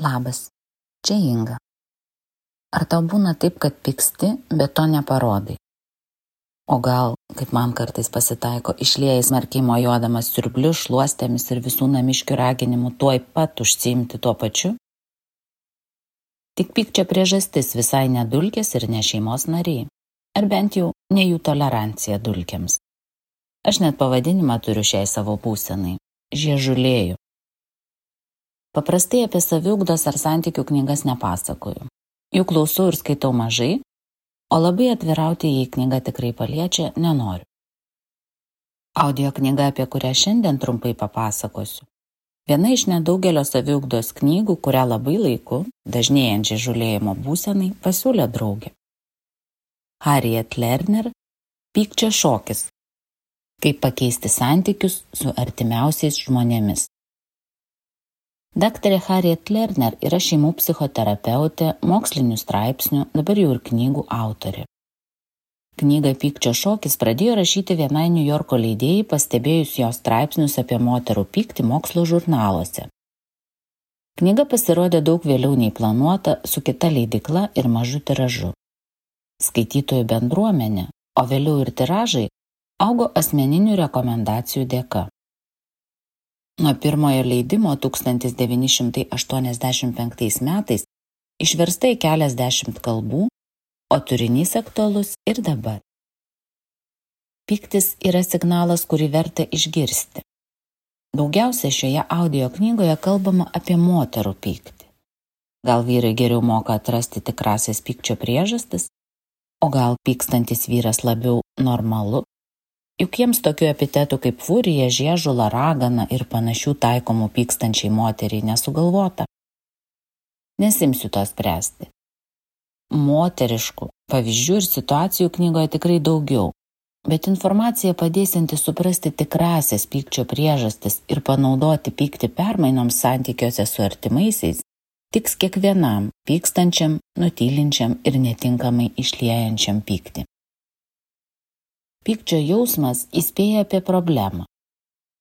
Labas, čia Inga. Ar tau būna taip, kad pyksti, bet to neparodai? O gal, kaip man kartais pasitaiko, išliejai smarkiai mojuodamas siurbliu, šluostėmis ir visų namiškių raginimu tuoj pat užsiimti tuo pačiu? Tik pykčio priežastis visai nedulkės ir ne šeimos nariai, ar bent jau ne jų tolerancija dulkiams. Aš net pavadinimą turiu šiai savo būsenai - žiežulėjų. Paprastai apie saviugdos ar santykių knygas nepasakoju. Jų klausau ir skaitau mažai, o labai atvirauti jei knyga tikrai paliečia nenoriu. Audio knyga, apie kurią šiandien trumpai papasakosiu. Viena iš nedaugelio saviugdos knygų, kurią labai laiku, dažnėjančiai žulėjimo būsenai, pasiūlė draugė. Harriet Lerner - Pykčio šokis. Kaip pakeisti santykius su artimiausiais žmonėmis. Daktarė Harriet Lerner yra šeimų psichoterapeutė, mokslinių straipsnių, dabar jau ir knygų autorė. Knygą Pykčio šokis pradėjo rašyti vienai New Yorko leidėjai, pastebėjus jos straipsnius apie moterų pyktį mokslo žurnaluose. Knyga pasirodė daug vėliau nei planuota, su kita leidikla ir mažu tiražu. Skaitytojų bendruomenė, o vėliau ir tiražai, augo asmeninių rekomendacijų dėka. Nuo pirmojo leidimo 1985 metais išversta į keliasdešimt kalbų, o turinys aktualus ir dabar. Piktis yra signalas, kurį verta išgirsti. Daugiausia šioje audio knygoje kalbama apie moterų pyktį. Gal vyrai geriau moka atrasti tikrasias pykčio priežastis, o gal pykstantis vyras labiau normalu juk jiems tokių epitetų kaip furija, žiežula, ragana ir panašių taikomų pykstančiai moteriai nesugalvota. Nesimsiu to spręsti. Moteriškų pavyzdžių ir situacijų knygoje tikrai daugiau, bet informacija padėsinti suprasti tikrasias pykčio priežastis ir panaudoti pykti permainoms santykiuose su artimaisiais tiks kiekvienam pykstančiam, nutylinčiam ir netinkamai išliejančiam pykti. Pykčio jausmas įspėja apie problemą.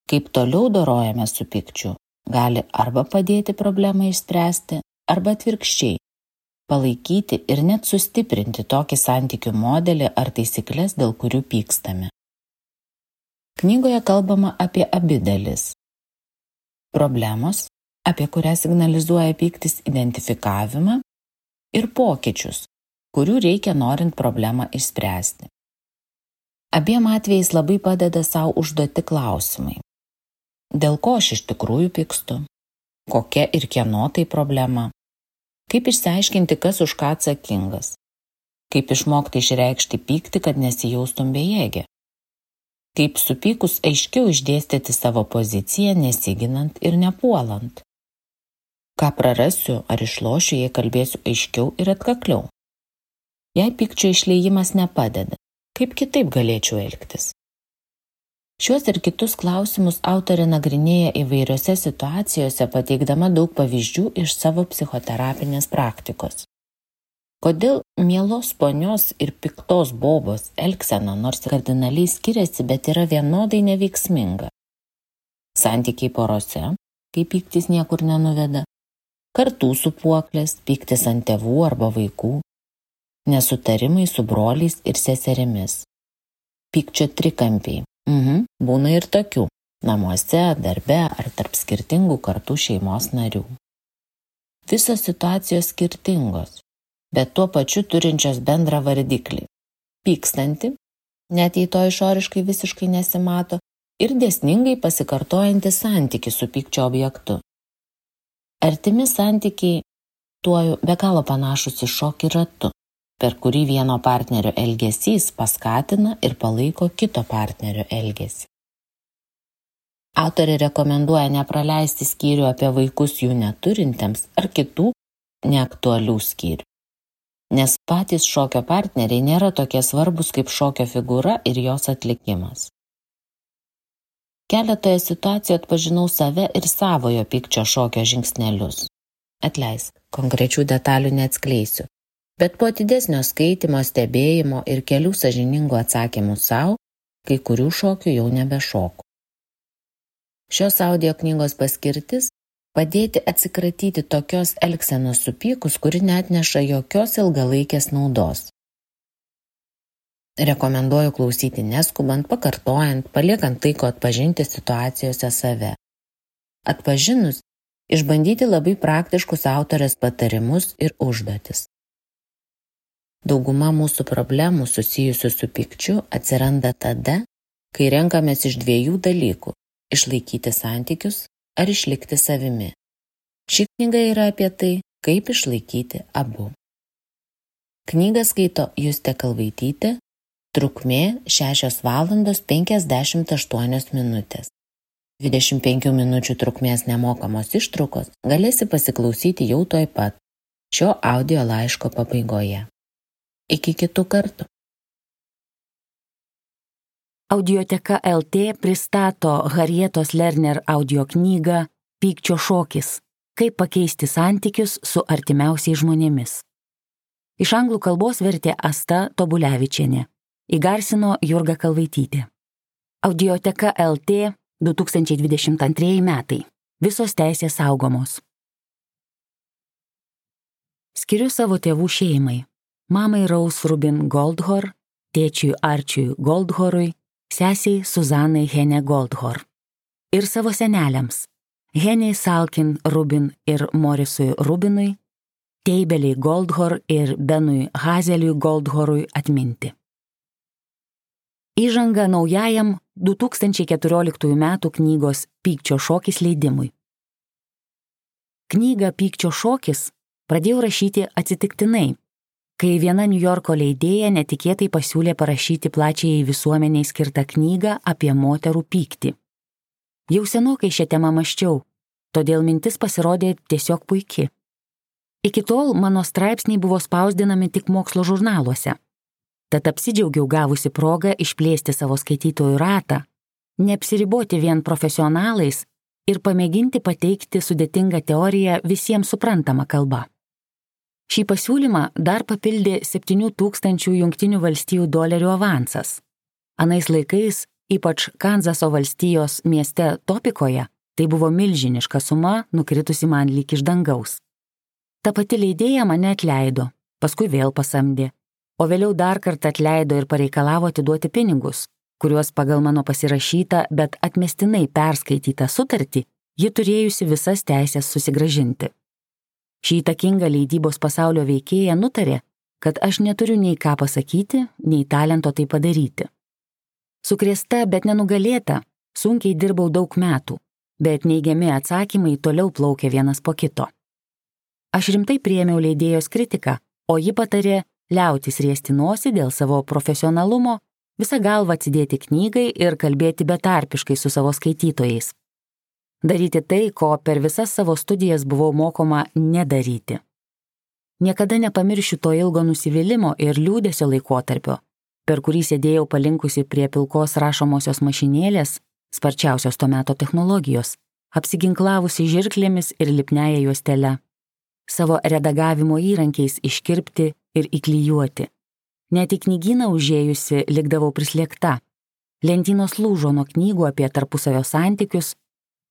Kaip toliau dorojame su pykčiu, gali arba padėti problemą išspręsti, arba atvirkščiai - palaikyti ir net sustiprinti tokį santykių modelį ar taisyklės, dėl kurių pykstame. Knygoje kalbama apie abi dalis. Problemos, apie kurią signalizuoja pyktis identifikavimą ir pokyčius, kurių reikia norint problemą išspręsti. Abiem atvejais labai padeda savo užduoti klausimai. Dėl ko aš iš tikrųjų pykstu? Kokia ir kieno tai problema? Kaip išsiaiškinti, kas už ką atsakingas? Kaip išmokti išreikšti pyktį, kad nesijaustum bejėgė? Kaip supykus aiškiau išdėstyti savo poziciją, nesiginant ir nepuolant? Ką prarasiu ar išlošiu, jei kalbėsiu aiškiau ir atkakliau? Jei pykčio išleimas nepadeda, Kaip kitaip galėčiau elgtis? Šiuos ir kitus klausimus autorė nagrinėja įvairiose situacijose, pateikdama daug pavyzdžių iš savo psichoterapinės praktikos. Kodėl mielos ponios ir piktos bobos elgsena nors kardinaliai skiriasi, bet yra vienodai neveiksminga? Santykiai porose, kai pyktis niekur nenuveda, kartų supuoklės, pyktis ant tėvų arba vaikų, nesutarimai su broliais ir seserimis. Pykčio trikampiai. Mhm, būna ir tokių - namuose, darbe ar tarp skirtingų kartų šeimos narių. Visos situacijos skirtingos, bet tuo pačiu turinčios bendrą vardiklį - pykstanti, net jei to išoriškai visiškai nesimato, ir dėsningai pasikartojanti santyki su pykčio objektu. Artimi santykiai tuoju be galo panašus į šokį ratu per kurį vieno partnerio elgesys paskatina ir palaiko kito partnerio elgesį. Autorė rekomenduoja nepraleisti skyrių apie vaikus jų neturintiems ar kitų neaktualių skyrių. Nes patys šokio partneriai nėra tokie svarbus kaip šokio figūra ir jos atlikimas. Keletoje situacijų atpažinau save ir savojo pykčio šokio žingsnelius. Atleisk, konkrečių detalių neatskleisiu, bet po atidesnio skaitimo, stebėjimo ir kelių sažiningų atsakymų savo, kai kurių šokių jau nebešoku. Šios audio knygos paskirtis Padėti atsikratyti tokios elgsenos supykus, kuri net neša jokios ilgalaikės naudos. Rekomenduoju klausyti neskubant, pakartojant, paliekant laiko atpažinti situacijose save. Atpažinus, išbandyti labai praktiškus autorės patarimus ir užduotis. Dauguma mūsų problemų susijusių su pykčiu atsiranda tada, kai renkamės iš dviejų dalykų - išlaikyti santykius ar išlikti savimi. Ši knyga yra apie tai, kaip išlaikyti abu. Knygą skaito Justė Kalvaitytė, trukmė 6 valandos 58 minutės. 25 minučių trukmės nemokamos ištraukos galėsi pasiklausyti jau toj pat šio audio laiško pabaigoje. Iki kitų kartų. Audioteka LT pristato Harietos Lerner audio knygą Pykčio šokis - kaip pakeisti santykius su artimiausiais žmonėmis. Iš anglų kalbos vertė Asta Tobulevičiane. Įgarsino Jurga Kalvaitytė. Audioteka LT 2022 metai. Visos teisės saugomos. Skiriu savo tėvų šeimai mamai Raus Rubin Goldhor, tėčiui Arčiui Goldhorui, sesiai Suzanai Hene Goldhor. Ir savo seneliams - Heniai Salkin Rubin ir Morisui Rubinui, Teibeliai Goldhor ir Benui Hazeliui Goldhorui atminti. Įžanga naujajam 2014 m. knygos Pykčio šokis leidimui. Knygą Pykčio šokis pradėjau rašyti atsitiktinai kai viena Niujorko leidėja netikėtai pasiūlė parašyti plačiai visuomeniai skirtą knygą apie moterų pyktį. Jau senokai šią temą maščiau, todėl mintis pasirodė tiesiog puikia. Iki tol mano straipsniai buvo spausdinami tik mokslo žurnaluose. Tad apsidžiaugiau gavusi progą išplėsti savo skaitytojų ratą, neapsiriboti vien profesionalais ir pamėginti pateikti sudėtingą teoriją visiems suprantama kalba. Šį pasiūlymą dar papildė 7000 Junktinių valstijų dolerių avansas. Anais laikais, ypač Kanzaso valstijos mieste Topikoje, tai buvo milžiniška suma nukritusi man lyg iš dangaus. Ta pati leidėja mane atleido, paskui vėl pasamdė, o vėliau dar kartą atleido ir pareikalavo atiduoti pinigus, kuriuos pagal mano pasirašytą, bet atmestinai perskaitytą sutartį ji turėjusi visas teisės susigražinti. Šį įtakingą leidybos pasaulio veikėją nutarė, kad aš neturiu nei ką pasakyti, nei talento tai padaryti. Sukrėsta, bet nenugalėta, sunkiai dirbau daug metų, bet neigiami atsakymai toliau plaukė vienas po kito. Aš rimtai priėmiau leidėjos kritiką, o ji patarė liautis riesti nosį dėl savo profesionalumo, visą galvą atsidėti knygai ir kalbėti betarpiškai su savo skaitytojais daryti tai, ko per visas savo studijas buvau mokoma nedaryti. Niekada nepamiršiu to ilgo nusivylimų ir liūdėsio laikotarpio, per kurį sėdėjau palinkusi prie pilkos rašomosios mašinėlės, sparčiausios to meto technologijos, apsiginklavusi žirklėmis ir lipneja juostelę, savo redagavimo įrankiais iškirpti ir įklyjuoti. Net į knygyną užėjusi likdavau prislėgta. Lentynos lūžo nuo knygų apie tarpusavio santykius,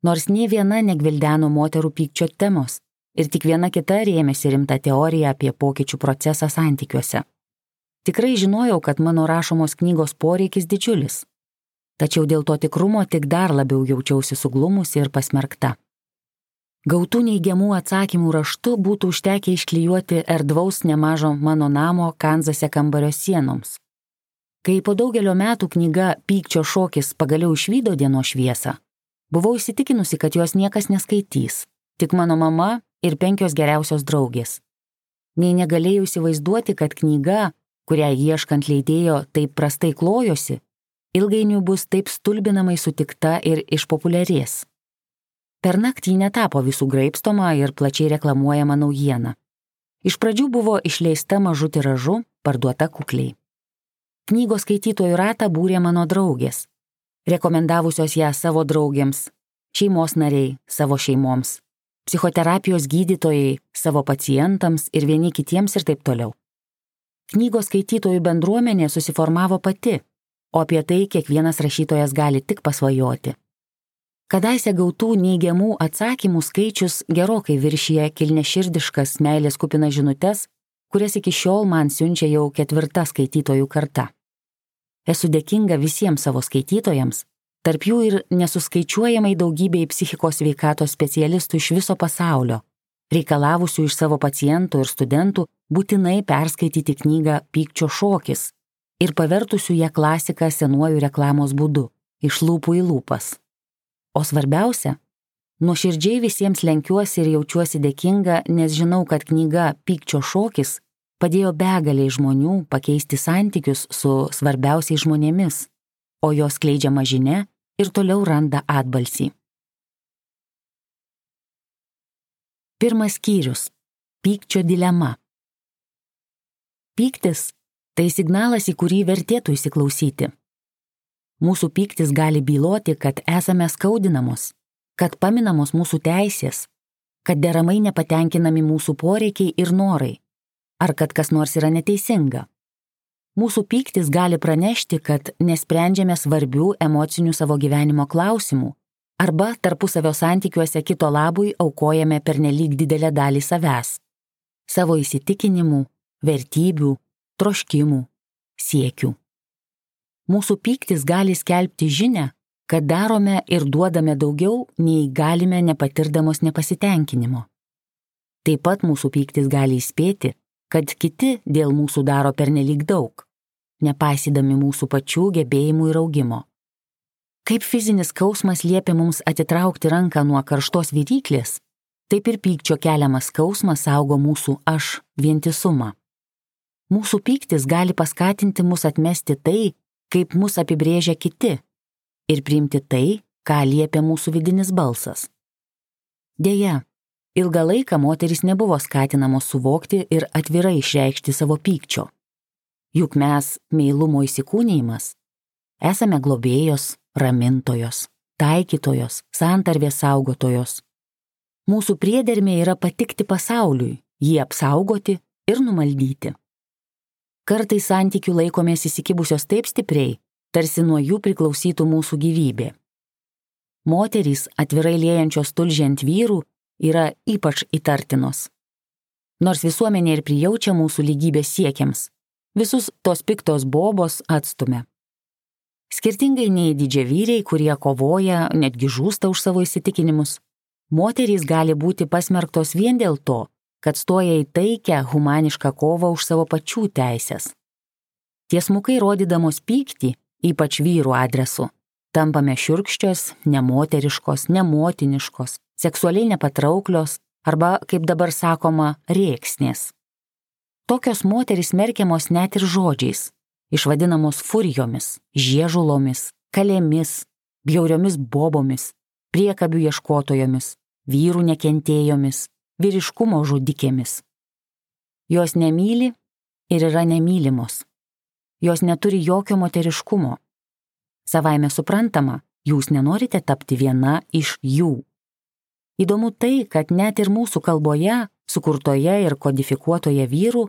nors nie viena negvildeno moterų pykčio temos ir tik viena kita rėmėsi rimtą teoriją apie pokyčių procesą santykiuose. Tikrai žinojau, kad mano rašomos knygos poreikis didžiulis. Tačiau dėl to tikrumo tik dar labiau jaučiausi suglumusi ir pasmerkta. Gautų neigiamų atsakymų raštu būtų užtekę išklijuoti erdvaus nemažo mano namo Kanzase kambario sienoms. Kai po daugelio metų knyga Pykčio šokis pagaliau išvydo dienos šviesą, Buvau įsitikinusi, kad jos niekas neskaitys, tik mano mama ir penkios geriausios draugės. Nei negalėjau įsivaizduoti, kad knyga, kurią ieškant leidėjo taip prastai klojosi, ilgainiui bus taip stulbinamai sutikta ir išpopuliarės. Per naktį netapo visų graipstoma ir plačiai reklamuojama naujiena. Iš pradžių buvo išleista mažu tiražu, parduota kukliai. Knygos skaitytojų ratą būrė mano draugės, rekomendavusios ją savo draugėms, šeimos nariai savo šeimoms, psichoterapijos gydytojai savo pacientams ir vieni kitiems ir taip toliau. Knygos skaitytojų bendruomenė susiformavo pati, o apie tai kiekvienas rašytojas gali tik pasvajoti. Kadaise gautų neigiamų atsakymų skaičius gerokai viršyje kilneširdiškas meilės kupina žinutės, kurias iki šiol man siunčia jau ketvirta skaitytojų karta. Esu dėkinga visiems savo skaitytojams, tarp jų ir nesuskaičiuojamai daugybei psichikos veikatos specialistų iš viso pasaulio, reikalavusių iš savo pacientų ir studentų būtinai perskaityti knygą Pykčio šokis ir pavertusių ją klasiką senuoju reklamos būdu, iš lūpų į lūpas. O svarbiausia, nuoširdžiai visiems lenkiuosi ir jaučiuosi dėkinga, nes žinau, kad knyga Pykčio šokis padėjo begaliai žmonių pakeisti santykius su svarbiausiais žmonėmis, o jos kleidžiama žinia ir toliau randa atbalsį. Pirmas skyrius - pykčio dilema. Pyktis - tai signalas, į kurį vertėtų įsiklausyti. Mūsų pyktis gali byloti, kad esame skaudinamos, kad paminamos mūsų teisės, kad deramai nepatenkinami mūsų poreikiai ir norai, ar kad kas nors yra neteisinga. Mūsų pyktis gali pranešti, kad nesprendžiame svarbių emocinių savo gyvenimo klausimų arba tarpusavio santykiuose kito labui aukojame pernelyg didelę dalį savęs - savo įsitikinimų, vertybių, troškimų, siekių. Mūsų pyktis gali skelbti žinę, kad darome ir duodame daugiau, nei galime nepatirdamos nepasitenkinimo. Taip pat mūsų pyktis gali įspėti, kad kiti dėl mūsų daro pernelyg daug, nepaisydami mūsų pačių gebėjimų ir augimo. Kaip fizinis skausmas liepia mums atitraukti ranką nuo karštos viryklės, taip ir pykčio keliamas skausmas saugo mūsų aš vientisumą. Mūsų pyktis gali paskatinti mus atmesti tai, kaip mus apibrėžia kiti, ir priimti tai, ką liepia mūsų vidinis balsas. Deja, ilgą laiką moteris nebuvo skatinamos suvokti ir atvirai išreikšti savo pykčio. Juk mes, meilumo įsikūnymas, esame globėjos, ramintojos, taikytojos, santarvės saugotojos. Mūsų priedermė yra patikti pasauliui, jį apsaugoti ir numaldyti. Kartais santykių laikomės įsikibusios taip stipriai, tarsi nuo jų priklausytų mūsų gyvybė. Moterys atvirai liejančios tulžiant vyrų yra ypač įtartinos. Nors visuomenė ir prijaučia mūsų lygybės siekiams, visus tos piktos bobos atstumia. Skirtingai nei didžiavyriai, kurie kovoja, netgi žūsta už savo įsitikinimus, moterys gali būti pasmerktos vien dėl to, kad stoja į taikę, humanišką kovą už savo pačių teisės. Tiesmukai rodydamos pyktį, ypač vyrų adresu, tampame šiurkščios, nemoteriškos, nemotiniškos, seksualiai nepatrauklios arba, kaip dabar sakoma, rėksnės. Tokios moterys merkiamos net ir žodžiais, išvadinamos furijomis, žiežulomis, kalėmis, bjauriomis bobomis, priekabių ieškotojomis, vyrų nekentėjomis, vyriškumo žudikėmis. Jos nemyli ir yra nemylimos. Jos neturi jokio moteriškumo. Savaime suprantama, jūs nenorite tapti viena iš jų. Įdomu tai, kad net ir mūsų kalboje, sukurtoje ir kodifikuotoje vyrų,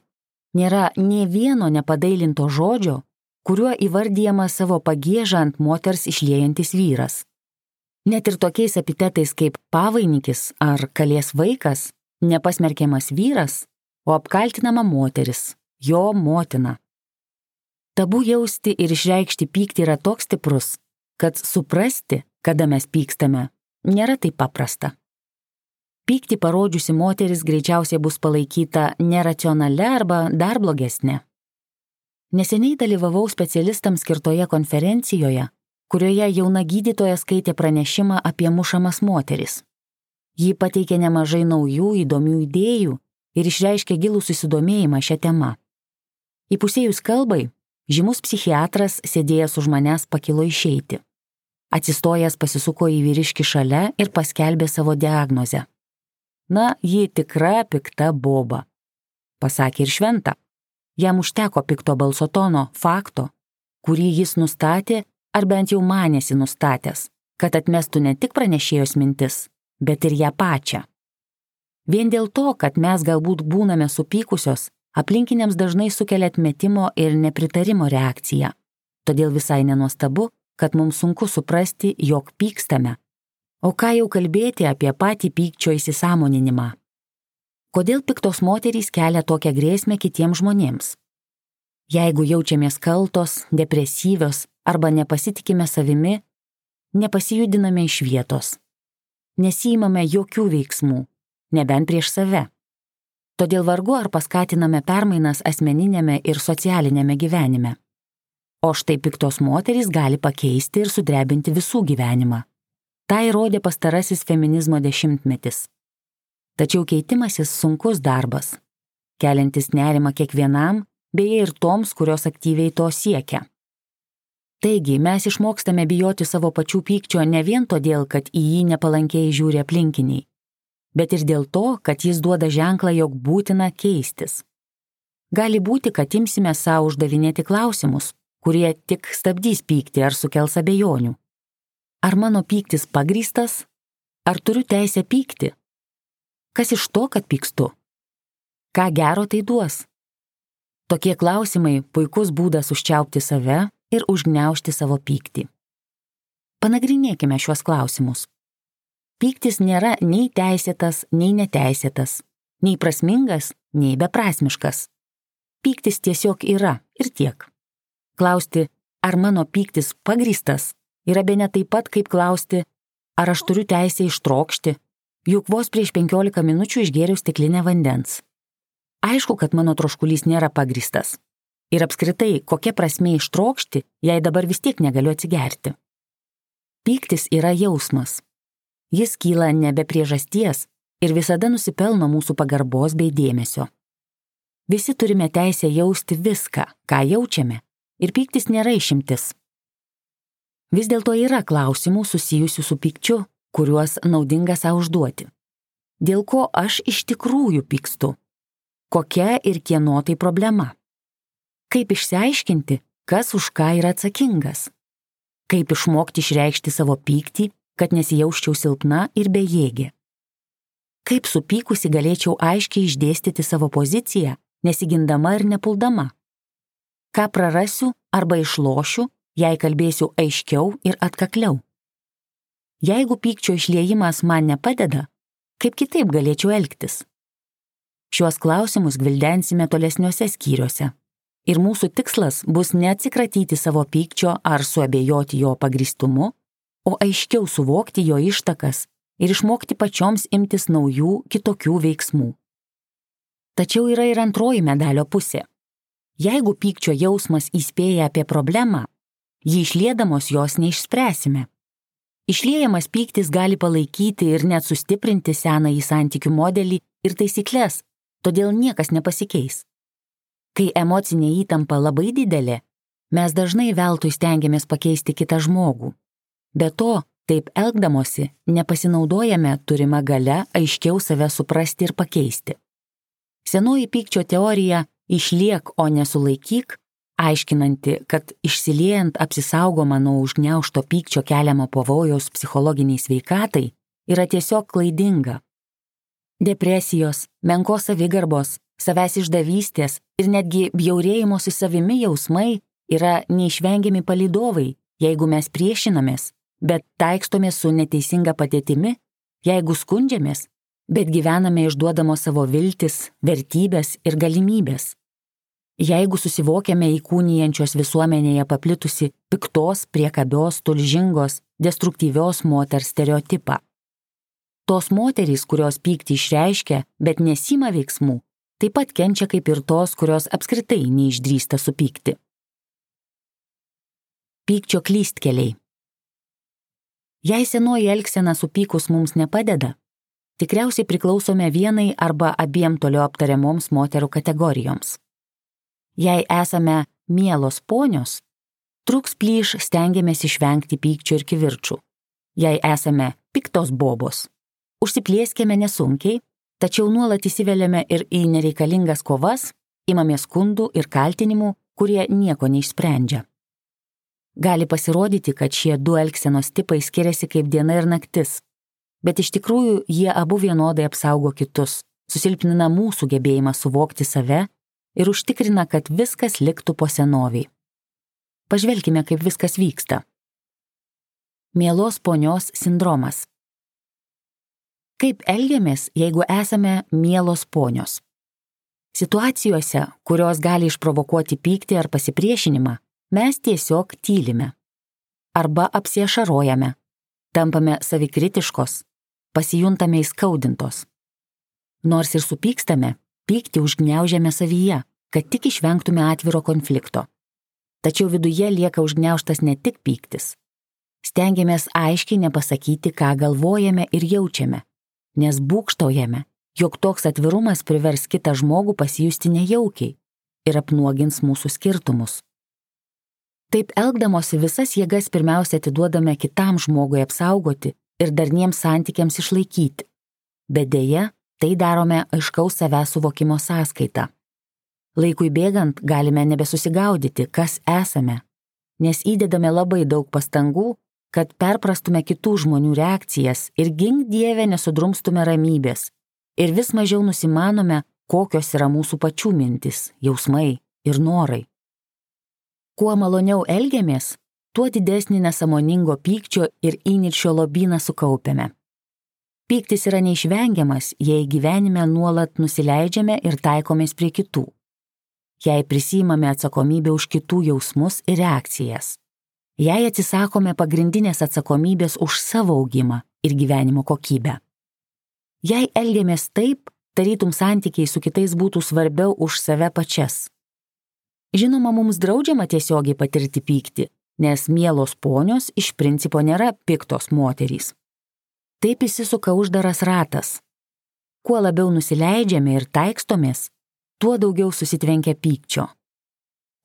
nėra nie vieno nepadailinto žodžio, kuriuo įvardyjama savo pagėžą ant moters išliejantis vyras. Net ir tokiais epitetais kaip pavainikis ar kalės vaikas nepasmerkiamas vyras, o apkaltinama moteris, jo motina. Tabu jausti ir išreikšti pyktį yra toks stiprus, kad suprasti, kada mes pykstame, nėra taip paprasta. Pyktį parodžiusi moteris greičiausiai bus palaikyta neracionalia arba dar blogesnė. Neseniai dalyvavau specialistams skirtoje konferencijoje, kurioje jauna gydytoja skaitė pranešimą apie mušamas moteris. Ji pateikė nemažai naujų įdomių idėjų ir išreiškė gilų susidomėjimą šią temą. Įpusėjus kalbai, žymus psichiatras sėdėjęs už manęs pakilo išeiti. Atsistojęs pasisuko į vyriškį šalia ir paskelbė savo diagnozę. Na, ji tikra pikta boba. Pasakė ir šventa. Jam užteko pikto balso tono, fakto, kurį jis nustatė, ar bent jau manėsi nustatęs, kad atmestų ne tik pranešėjos mintis, bet ir ją pačią. Vien dėl to, kad mes galbūt būname supykusios, aplinkiniams dažnai sukelia atmetimo ir nepritarimo reakciją. Todėl visai nenuostabu, kad mums sunku suprasti, jog pykstame O ką jau kalbėti apie patį pykčio įsisamoninimą? Kodėl piktos moterys kelia tokią grėsmę kitiems žmonėms? Jeigu jaučiamės kaltos, depresyvios arba nepasitikime savimi, nepasijudiname iš vietos. Nesijimame jokių veiksmų, nebent prieš save. Todėl vargu ar paskatiname permainas asmeninėme ir socialinėme gyvenime. O štai piktos moterys gali pakeisti ir sudrebinti visų gyvenimą. Tai įrodė pastarasis feminizmo dešimtmetis. Tačiau keitimasis sunkus darbas, keliantis nerimą kiekvienam beje ir toms, kurios aktyviai to siekia. Taigi mes išmokstame bijoti savo pačių pykčio ne vien todėl, kad į jį nepalankiai žiūri aplinkiniai, bet ir dėl to, kad jis duoda ženklą, jog būtina keistis. Gali būti, kad imsime savo uždavinėti klausimus, kurie tik stabdys pykti ar sukels abejonių. Ar mano pyktis pagrystas? Ar turiu teisę pykti? Kas iš to, kad pykstu? Ką gero tai duos? Tokie klausimai puikus būdas užčiaupti save ir užgneušti savo pyktį. Panagrinėkime šiuos klausimus. Pyktis nėra nei teisėtas, nei neteisėtas, nei prasmingas, nei beprasmiškas. Pyktis tiesiog yra ir tiek. Klausti, ar mano pyktis pagristas, yra be ne taip pat kaip klausti, ar aš turiu teisę ištrokšti, juk vos prieš 15 minučių išgėriau stiklinę vandens. Aišku, kad mano troškulys nėra pagristas. Ir apskritai, kokia prasme ištrokšti, jei dabar vis tiek negaliu atsigerti. Pyktis yra jausmas. Jis kyla nebe priežasties ir visada nusipelno mūsų pagarbos bei dėmesio. Visi turime teisę jausti viską, ką jaučiame, ir pyktis nėra išimtis. Vis dėlto yra klausimų susijusių su pykčiu, kuriuos naudinga savo užduoti. Dėl ko aš iš tikrųjų pykstu kokia ir kieno tai problema. Kaip išsiaiškinti, kas už ką yra atsakingas. Kaip išmokti išreikšti savo pyktį, kad nesijausčiau silpna ir bejėgė. Kaip supykusi galėčiau aiškiai išdėstyti savo poziciją, nesigindama ir nepuldama. Ką prarasiu arba išlošiu, jei kalbėsiu aiškiau ir atkakliau. Jeigu pykčio išliejimas man nepadeda, kaip kitaip galėčiau elgtis? Šiuos klausimus gvildensime tolesniuose skyriuose. Ir mūsų tikslas bus neatsikratyti savo pykčio ar suabejoti jo pagristumu, o aiškiau suvokti jo ištakas ir išmokti pačioms imtis naujų, kitokių veiksmų. Tačiau yra ir antroji medalio pusė. Jeigu pykčio jausmas įspėja apie problemą, jį išlėdamos jos neišspręsime. Išliejamas pyktis gali palaikyti ir net sustiprinti senąjį santykių modelį ir taisyklės, todėl niekas nepasikeis. Kai emocinė įtampa labai didelė, mes dažnai veltui stengiamės pakeisti kitą žmogų. Be to, taip elgdamosi, nepasinaudojame turimą galę aiškiau save suprasti ir pakeisti. Senoji pykčio teorija išliek, o nesulaikyk, aiškinanti, kad išsiliejant apsisaugoma nuo užgneušto pykčio keliamo pavojaus psichologiniai sveikatai, yra tiesiog klaidinga Depresijos, menkos savigarbos, savęs išdavystės ir netgi bjaurėjimosi savimi jausmai yra neišvengiami palidovai, jeigu mes priešinamės, bet taikstomės su neteisinga patėtimi, jeigu skundžiamės, bet gyvename išduodamos savo viltis, vertybės ir galimybės. Jeigu susivokiame įkūnijančios visuomenėje paplitusi piktos, priekabios, tulžingos, destruktyvios moters stereotipą. Tos moterys, kurios pyktį išreiškia, bet nesima veiksmų, taip pat kenčia kaip ir tos, kurios apskritai neišdrįsta supykti. Pykčio klystkeliai. Jei senoji elgsena supykus mums nepadeda, tikriausiai priklausome vienai arba abiem toliau aptariamoms moterų kategorijoms. Jei esame mielos ponios, truks plyš stengiamės išvengti pykčio ir kivirčių. Jei esame piktos bobos, Užsiplieskėme nesunkiai, tačiau nuolat įsiveliame ir į nereikalingas kovas, imamės skundų ir kaltinimų, kurie nieko neišsprendžia. Gali pasirodyti, kad šie du elgsenos tipai skiriasi kaip diena ir naktis, bet iš tikrųjų jie abu vienodai apsaugo kitus, susilpnina mūsų gebėjimą suvokti save ir užtikrina, kad viskas liktų po senoviai. Pažvelkime, kaip viskas vyksta. Mielos ponios sindromas Kaip elgiamės, jeigu esame mielos ponios? Situacijose, kurios gali išprovokuoti pyktį ar pasipriešinimą, mes tiesiog tylime. Arba apsiešarojame, tampame savikritiškos, pasijuntame įskaudintos. Nors ir supykstame, pyktį užgneužiame savyje, kad tik išvengtume atviro konflikto. Tačiau viduje lieka užgneuštas ne tik pyktis. Stengiamės aiškiai nepasakyti, ką galvojame ir jaučiame, nes būkštaujame, jog toks atvirumas privers kitą žmogų pasijusti nejaukiai ir apnuogins mūsų skirtumus. Taip elgdamosi visas jėgas pirmiausia atiduodame kitam žmogui apsaugoti ir darniems santykiams išlaikyti. Bet dėja, tai darome aiškaus savęs suvokimo sąskaita. Laikui bėgant galime nebesusigaudyti, kas esame, nes įdedame labai daug pastangų, kad perprastume kitų žmonių reakcijas ir gink Dievę nesudrumstume ramybės ir vis mažiau nusimanome, kokios yra mūsų pačių mintis, jausmai ir norai. Kuo maloniau elgiamės, tuo didesnį nesamoningo pykčio ir įniršio lobyną sukaupiame. Pyktis yra neišvengiamas, jei gyvenime nuolat nusileidžiame ir taikomės prie kitų. Jei prisimame atsakomybę už kitų jausmus ir reakcijas jei atsisakome pagrindinės atsakomybės už savo augimą ir gyvenimo kokybę. Jei elgiamės taip, tarytum santykiai su kitais būtų svarbiau už save pačias. Žinoma, mums draudžiama tiesiogiai patirti pyktį, nes mielos ponios iš principo nėra piktos moterys. Taip įsisuka uždaras ratas. Kuo labiau nusileidžiame ir taikstomės, tuo daugiau susitvenkia pykčio.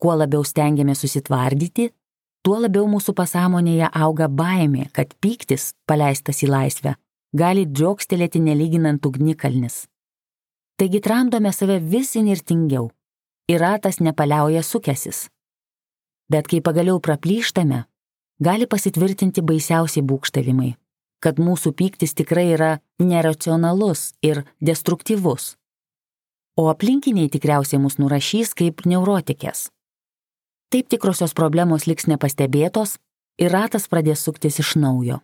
Kuo labiau stengiamės susitvardyti, tuo labiau mūsų pasąmonėje auga baimė, kad pyktis, paleistas į laisvę, gali džiokstelėti nelyginant ugnikalnis. Taigi tramdome save vis inirtingiau ir ratas nepaliauja sukesis. Bet kai pagaliau praplyštame, gali pasitvirtinti baisiausiai būkštavimai, kad mūsų pyktis tikrai yra neracionalus ir destruktyvus. O aplinkiniai tikriausiai mus nurašys kaip neurotikės. Taip tikrosios problemos liks nepastebėtos ir ratas pradės suktis iš naujo.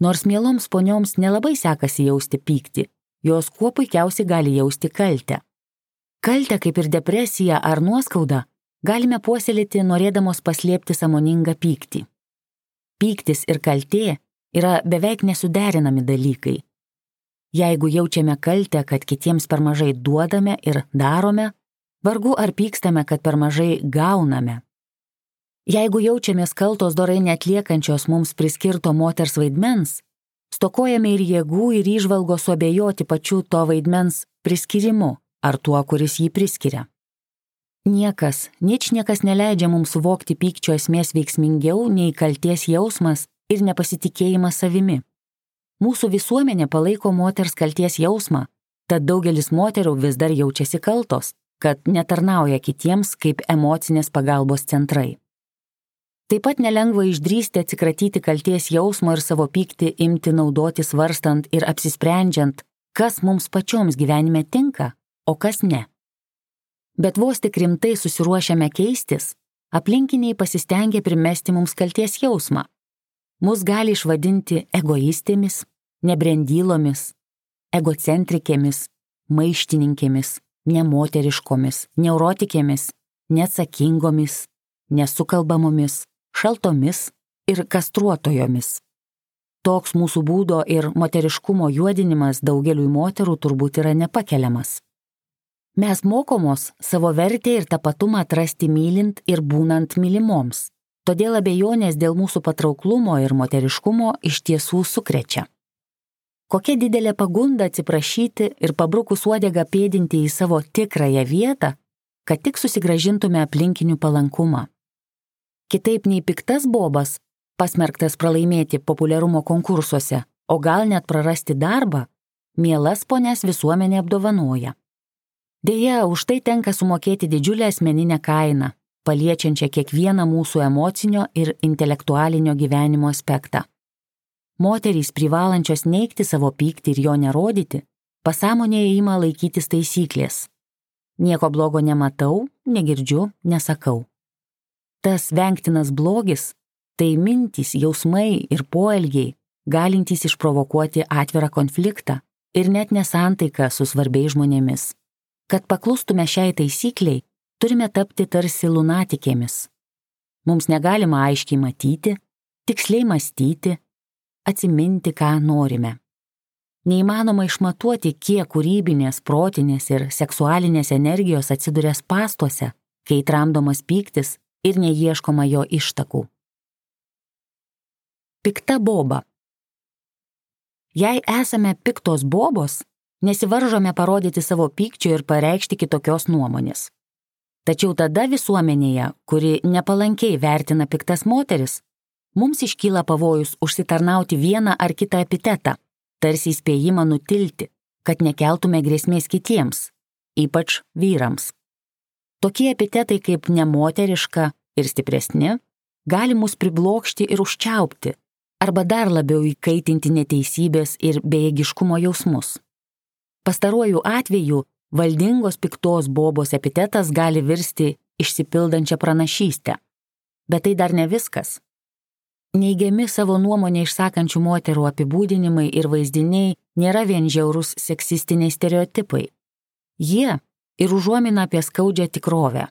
Nors mieloms ponioms nelabai sekasi jausti pyktį, jos kuo puikiausiai gali jausti kaltę. Kaltę kaip ir depresiją ar nuoskaudą galime puoselėti norėdamos paslėpti samoningą pyktį. Pyktis ir kaltė yra beveik nesuderinami dalykai. Jeigu jaučiame kaltę, kad kitiems per mažai duodame ir darome, Vargu ar pykstame, kad per mažai gauname. Jeigu jaučiamės kaltos dorai netliekančios mums priskirto moters vaidmens, stokojame ir jėgų ir išvalgos suabejoti pačiu to vaidmens priskirimu ar tuo, kuris jį priskiria. Niekas, nič niekas neleidžia mums suvokti pykčio esmės veiksmingiau nei kalties jausmas ir nepasitikėjimas savimi. Mūsų visuomenė palaiko moters kalties jausmą, tad daugelis moterų vis dar jaučiasi kaltos, kad netarnauja kitiems kaip emocinės pagalbos centrai. Taip pat nelengva išdrysti atsikratyti kalties jausmo ir savo pyktį imti naudoti svarstant ir apsisprendžiant, kas mums pačioms gyvenime tinka, o kas ne. Bet vos tik rimtai susiruošiame keistis, aplinkiniai pasistengia primesti mums kalties jausmą. Mus gali išvadinti egoistėmis, nebrendylomis, egocentrikėmis, maištininkėmis, nemoteriškomis, neurotikėmis, neatsakingomis, nesukalbamomis, šaltomis ir kastruotojomis. Toks mūsų būdo ir moteriškumo juodinimas daugeliui moterų turbūt yra nepakeliamas. Mes mokomos savo vertę ir tapatumą atrasti mylint ir būnant mylimoms, todėl abejonės dėl mūsų patrauklumo ir moteriškumo iš tiesų sukrečia. Kokia didelė pagunda atsiprašyti ir pabrukus uodegą pėdinti į savo tikrąją vietą, kad tik susigražintume aplinkinių palankumą. Kitaip nei piktas bobas, pasmerktas pralaimėti populiarumo konkursuose, o gal net prarasti darbą, mielas ponės visuomenė apdovanoja. Deja, už tai tenka sumokėti didžiulę asmeninę kainą, paliečiančią kiekvieną mūsų emocinio ir intelektualinio gyvenimo aspektą moterys privalančios neikti savo pyktį ir jo nerodyti, pasąmonėje ima laikytis taisyklės. Nieko blogo nematau, negirdžiu, nesakau. Tas vengtinas blogis - tai mintys, jausmai ir poelgiai, galintys išprovokuoti atvirą konfliktą ir net nesantaiką su svarbiais žmonėmis. Kad paklustume šiai taisykliai, turime tapti tarsi lunatikėmis. Mums negalima aiškiai matyti, tiksliai mąstyti, atsiminti, ką norime. Neįmanoma išmatuoti, kiek kūrybinės, protinės ir seksualinės energijos atsiduria pastuose, kai tramdomas pyktis ir neieškoma jo ištakų. Pikta boba. Jei esame piktos bobos, nesivaržome parodyti savo pykčio ir pareikšti kitokios nuomonės. Tačiau tada visuomenėje, kuri nepalankiai vertina piktas moteris, mums iškyla pavojus užsitarnauti vieną ar kitą epitetą, tarsi įspėjimą nutilti, kad nekeltume grėsmės kitiems, ypač vyrams. Tokie epitetai kaip nemoteriška ir stipresni gali mus priblokšti ir užčiaupti, arba dar labiau įkaitinti neteisybės ir bejėgiškumo jausmus. Pastaruoju atveju valdingos piktos bobos epitetas gali virsti išsipildančią pranašystę. Bet tai dar ne viskas. Neigiami savo nuomonę išsakančių moterų apibūdinimai ir vaizdiniai nėra vien žiaurus seksistiniai stereotipai. Jie ir užuomina apie skaudžią tikrovę.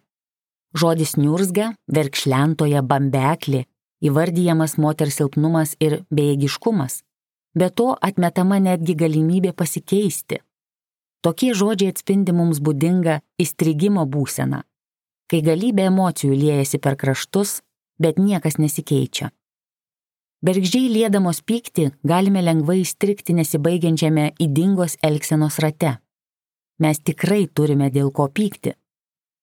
Žodis niurzga, verkšlentoje bambeklė, įvardyjamas moters silpnumas ir bejėgiškumas. Be to atmetama netgi galimybė pasikeisti. Tokie žodžiai atspindi mums būdingą įstrigimo būseną, kai galybė emocijų liejasi per kraštus, bet niekas nesikeičia. Bergždžiai liedamos pykti galime lengvai įstrikti nesibaigiančiame įdingos elgsenos rate. Mes tikrai turime dėl ko pykti.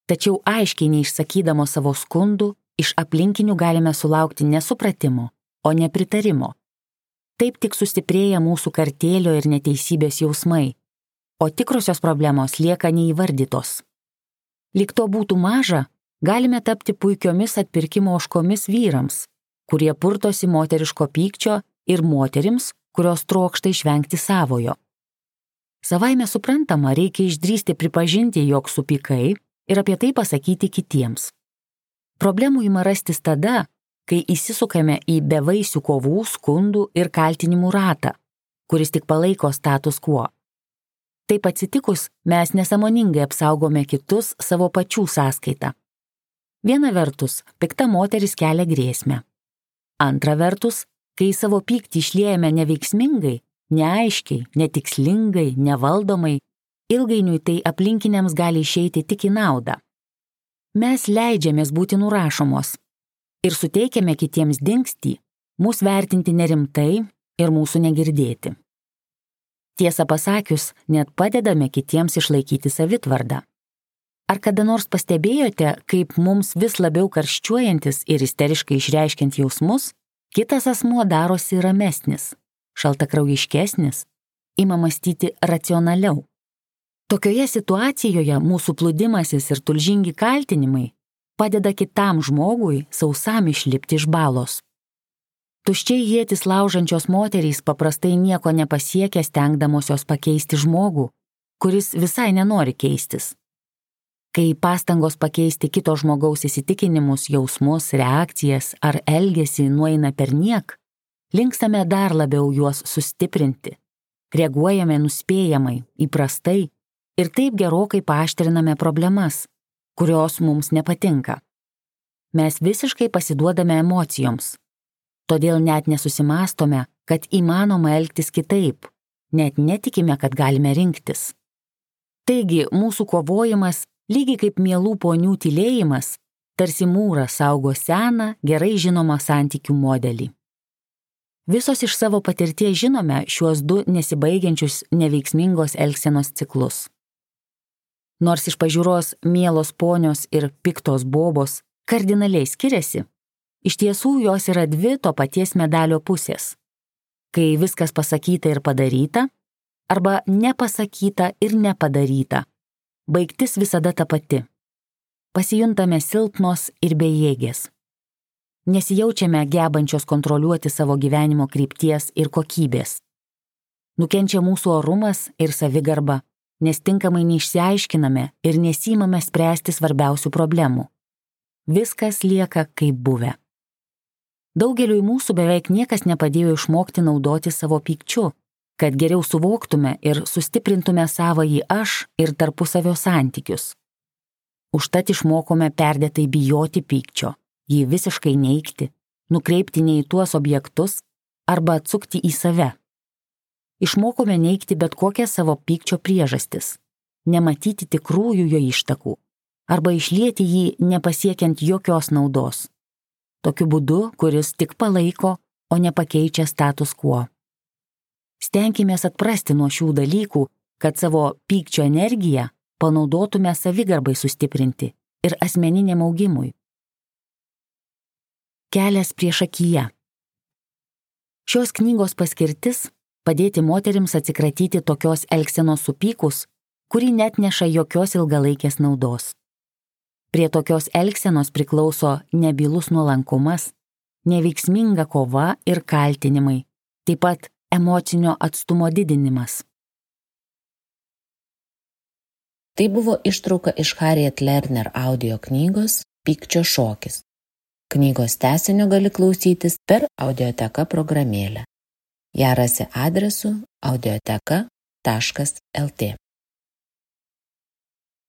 Tačiau aiškiai neišsakydamos savo skundų, iš aplinkinių galime sulaukti nesupratimo, o nepritarimo. Taip tik sustiprėja mūsų kartėlio ir neteisybės jausmai, o tikrosios problemos lieka neįvardytos. Lik to būtų maža, galime tapti puikiomis atpirkimo oškomis vyrams, kurie purtosi moteriško pykčio ir moterims, kurios trokšta išvengti savojo. Savaime suprantama, reikia išdrysti pripažinti, jog supykai ir apie tai pasakyti kitiems. Problemų ima rastis tada, kai įsisukame į bevaisių kovų, skundų ir kaltinimų ratą, kuris tik palaiko status quo. Taip atsitikus, mes nesamoningai apsaugome kitus savo pačių sąskaitą. Viena vertus, pikta moteris kelia grėsmę. Antra vertus, kai savo pyktį išliejame neveiksmingai, neaiškiai, netikslingai, nevaldomai, ilgainiui tai aplinkiniams gali išeiti tik į naudą mes leidžiamės būti nurašomos ir suteikiame kitiems dingstį, mūsų vertinti nerimtai ir mūsų negirdėti. Tiesą pasakius, net padedame kitiems išlaikyti savitvardą. Ar kada nors pastebėjote, kaip mums vis labiau karščiuojantis ir isteriškai išreiškiant jausmus, kitas asmuo darosi ramesnis, šaltakraujiškesnis, ima mąstyti racionaliau? Tokioje situacijoje mūsų plūdimasis ir tulžingi kaltinimai padeda kitam žmogui sausam išlipti iš balos. Tuščiai jėtis laužančios moterys paprastai nieko nepasiekia stengdamosios pakeisti žmogų, kuris visai nenori keistis. Kai pastangos pakeisti kito žmogaus įsitikinimus, jausmus, reakcijas ar elgesį nueina per niek, linkstame dar labiau juos sustiprinti. Reaguojame nuspėjamai, įprastai ir taip gerokai paaštriname problemas, kurios mums nepatinka. Mes visiškai pasiduodame emocijoms. Todėl net nesusimastome, kad įmanoma elgtis kitaip, net netikime, kad galime rinktis. Taigi mūsų kovojimas, lygiai kaip mielų ponių tylėjimas, tarsi mūras saugo seną, gerai žinomą santykių modelį. Visos iš savo patirties žinome šiuos du nesibaigiančius neveiksmingos elgsenos ciklus. Nors iš pažiūros mielos ponios ir piktos bobos kardinaliai skiriasi, iš tiesų jos yra dvi to paties medalio pusės. Kai viskas pasakyta ir padaryta, arba nepasakyta ir nepadaryta, baigtis visada ta pati. Pasijuntame silpnos ir bejėgės. Nesijaučiame gebančios kontroliuoti savo gyvenimo krypties ir kokybės. Nukenčia mūsų orumas ir savigarba nes tinkamai neišsiaiškiname ir nesimame spręsti svarbiausių problemų. Viskas lieka kaip buvę. Daugeliui mūsų beveik niekas nepadėjo išmokti naudoti savo pykčiu, kad geriau suvoktume ir sustiprintume savąjį aš ir tarpusavio santykius. Užtat išmokome perdėtai bijoti pykčio, jį visiškai neikti, nukreipti ne į tuos objektus arba atsukti į save. Išmokome neikti bet kokią savo pykčio priežastis, nematyti tikrųjų jo ištakų arba išlieti jį nepasiekiant jokios naudos tokiu būdu, kuris tik palaiko, o nepakeičia status quo. Stenkime atprasti nuo šių dalykų, kad savo pykčio energiją panaudotume savigarbai sustiprinti ir asmeniniam augimui. Kelias prieš akiją. Šios knygos paskirtis - padėti moterims atsikratyti tokios elgsenos supykus, kuri net neša jokios ilgalaikės naudos. Prie tokios elgsenos priklauso nebylus nuolankumas, neveiksminga kova ir kaltinimai, taip pat emocinio atstumo didinimas. Tai buvo ištrauka iš Harriet Lerner audio knygos Pykčio šokis. Knygos tesinio gali klausytis per audioteka programėlę. Ja rasi adresu audioteka.lt.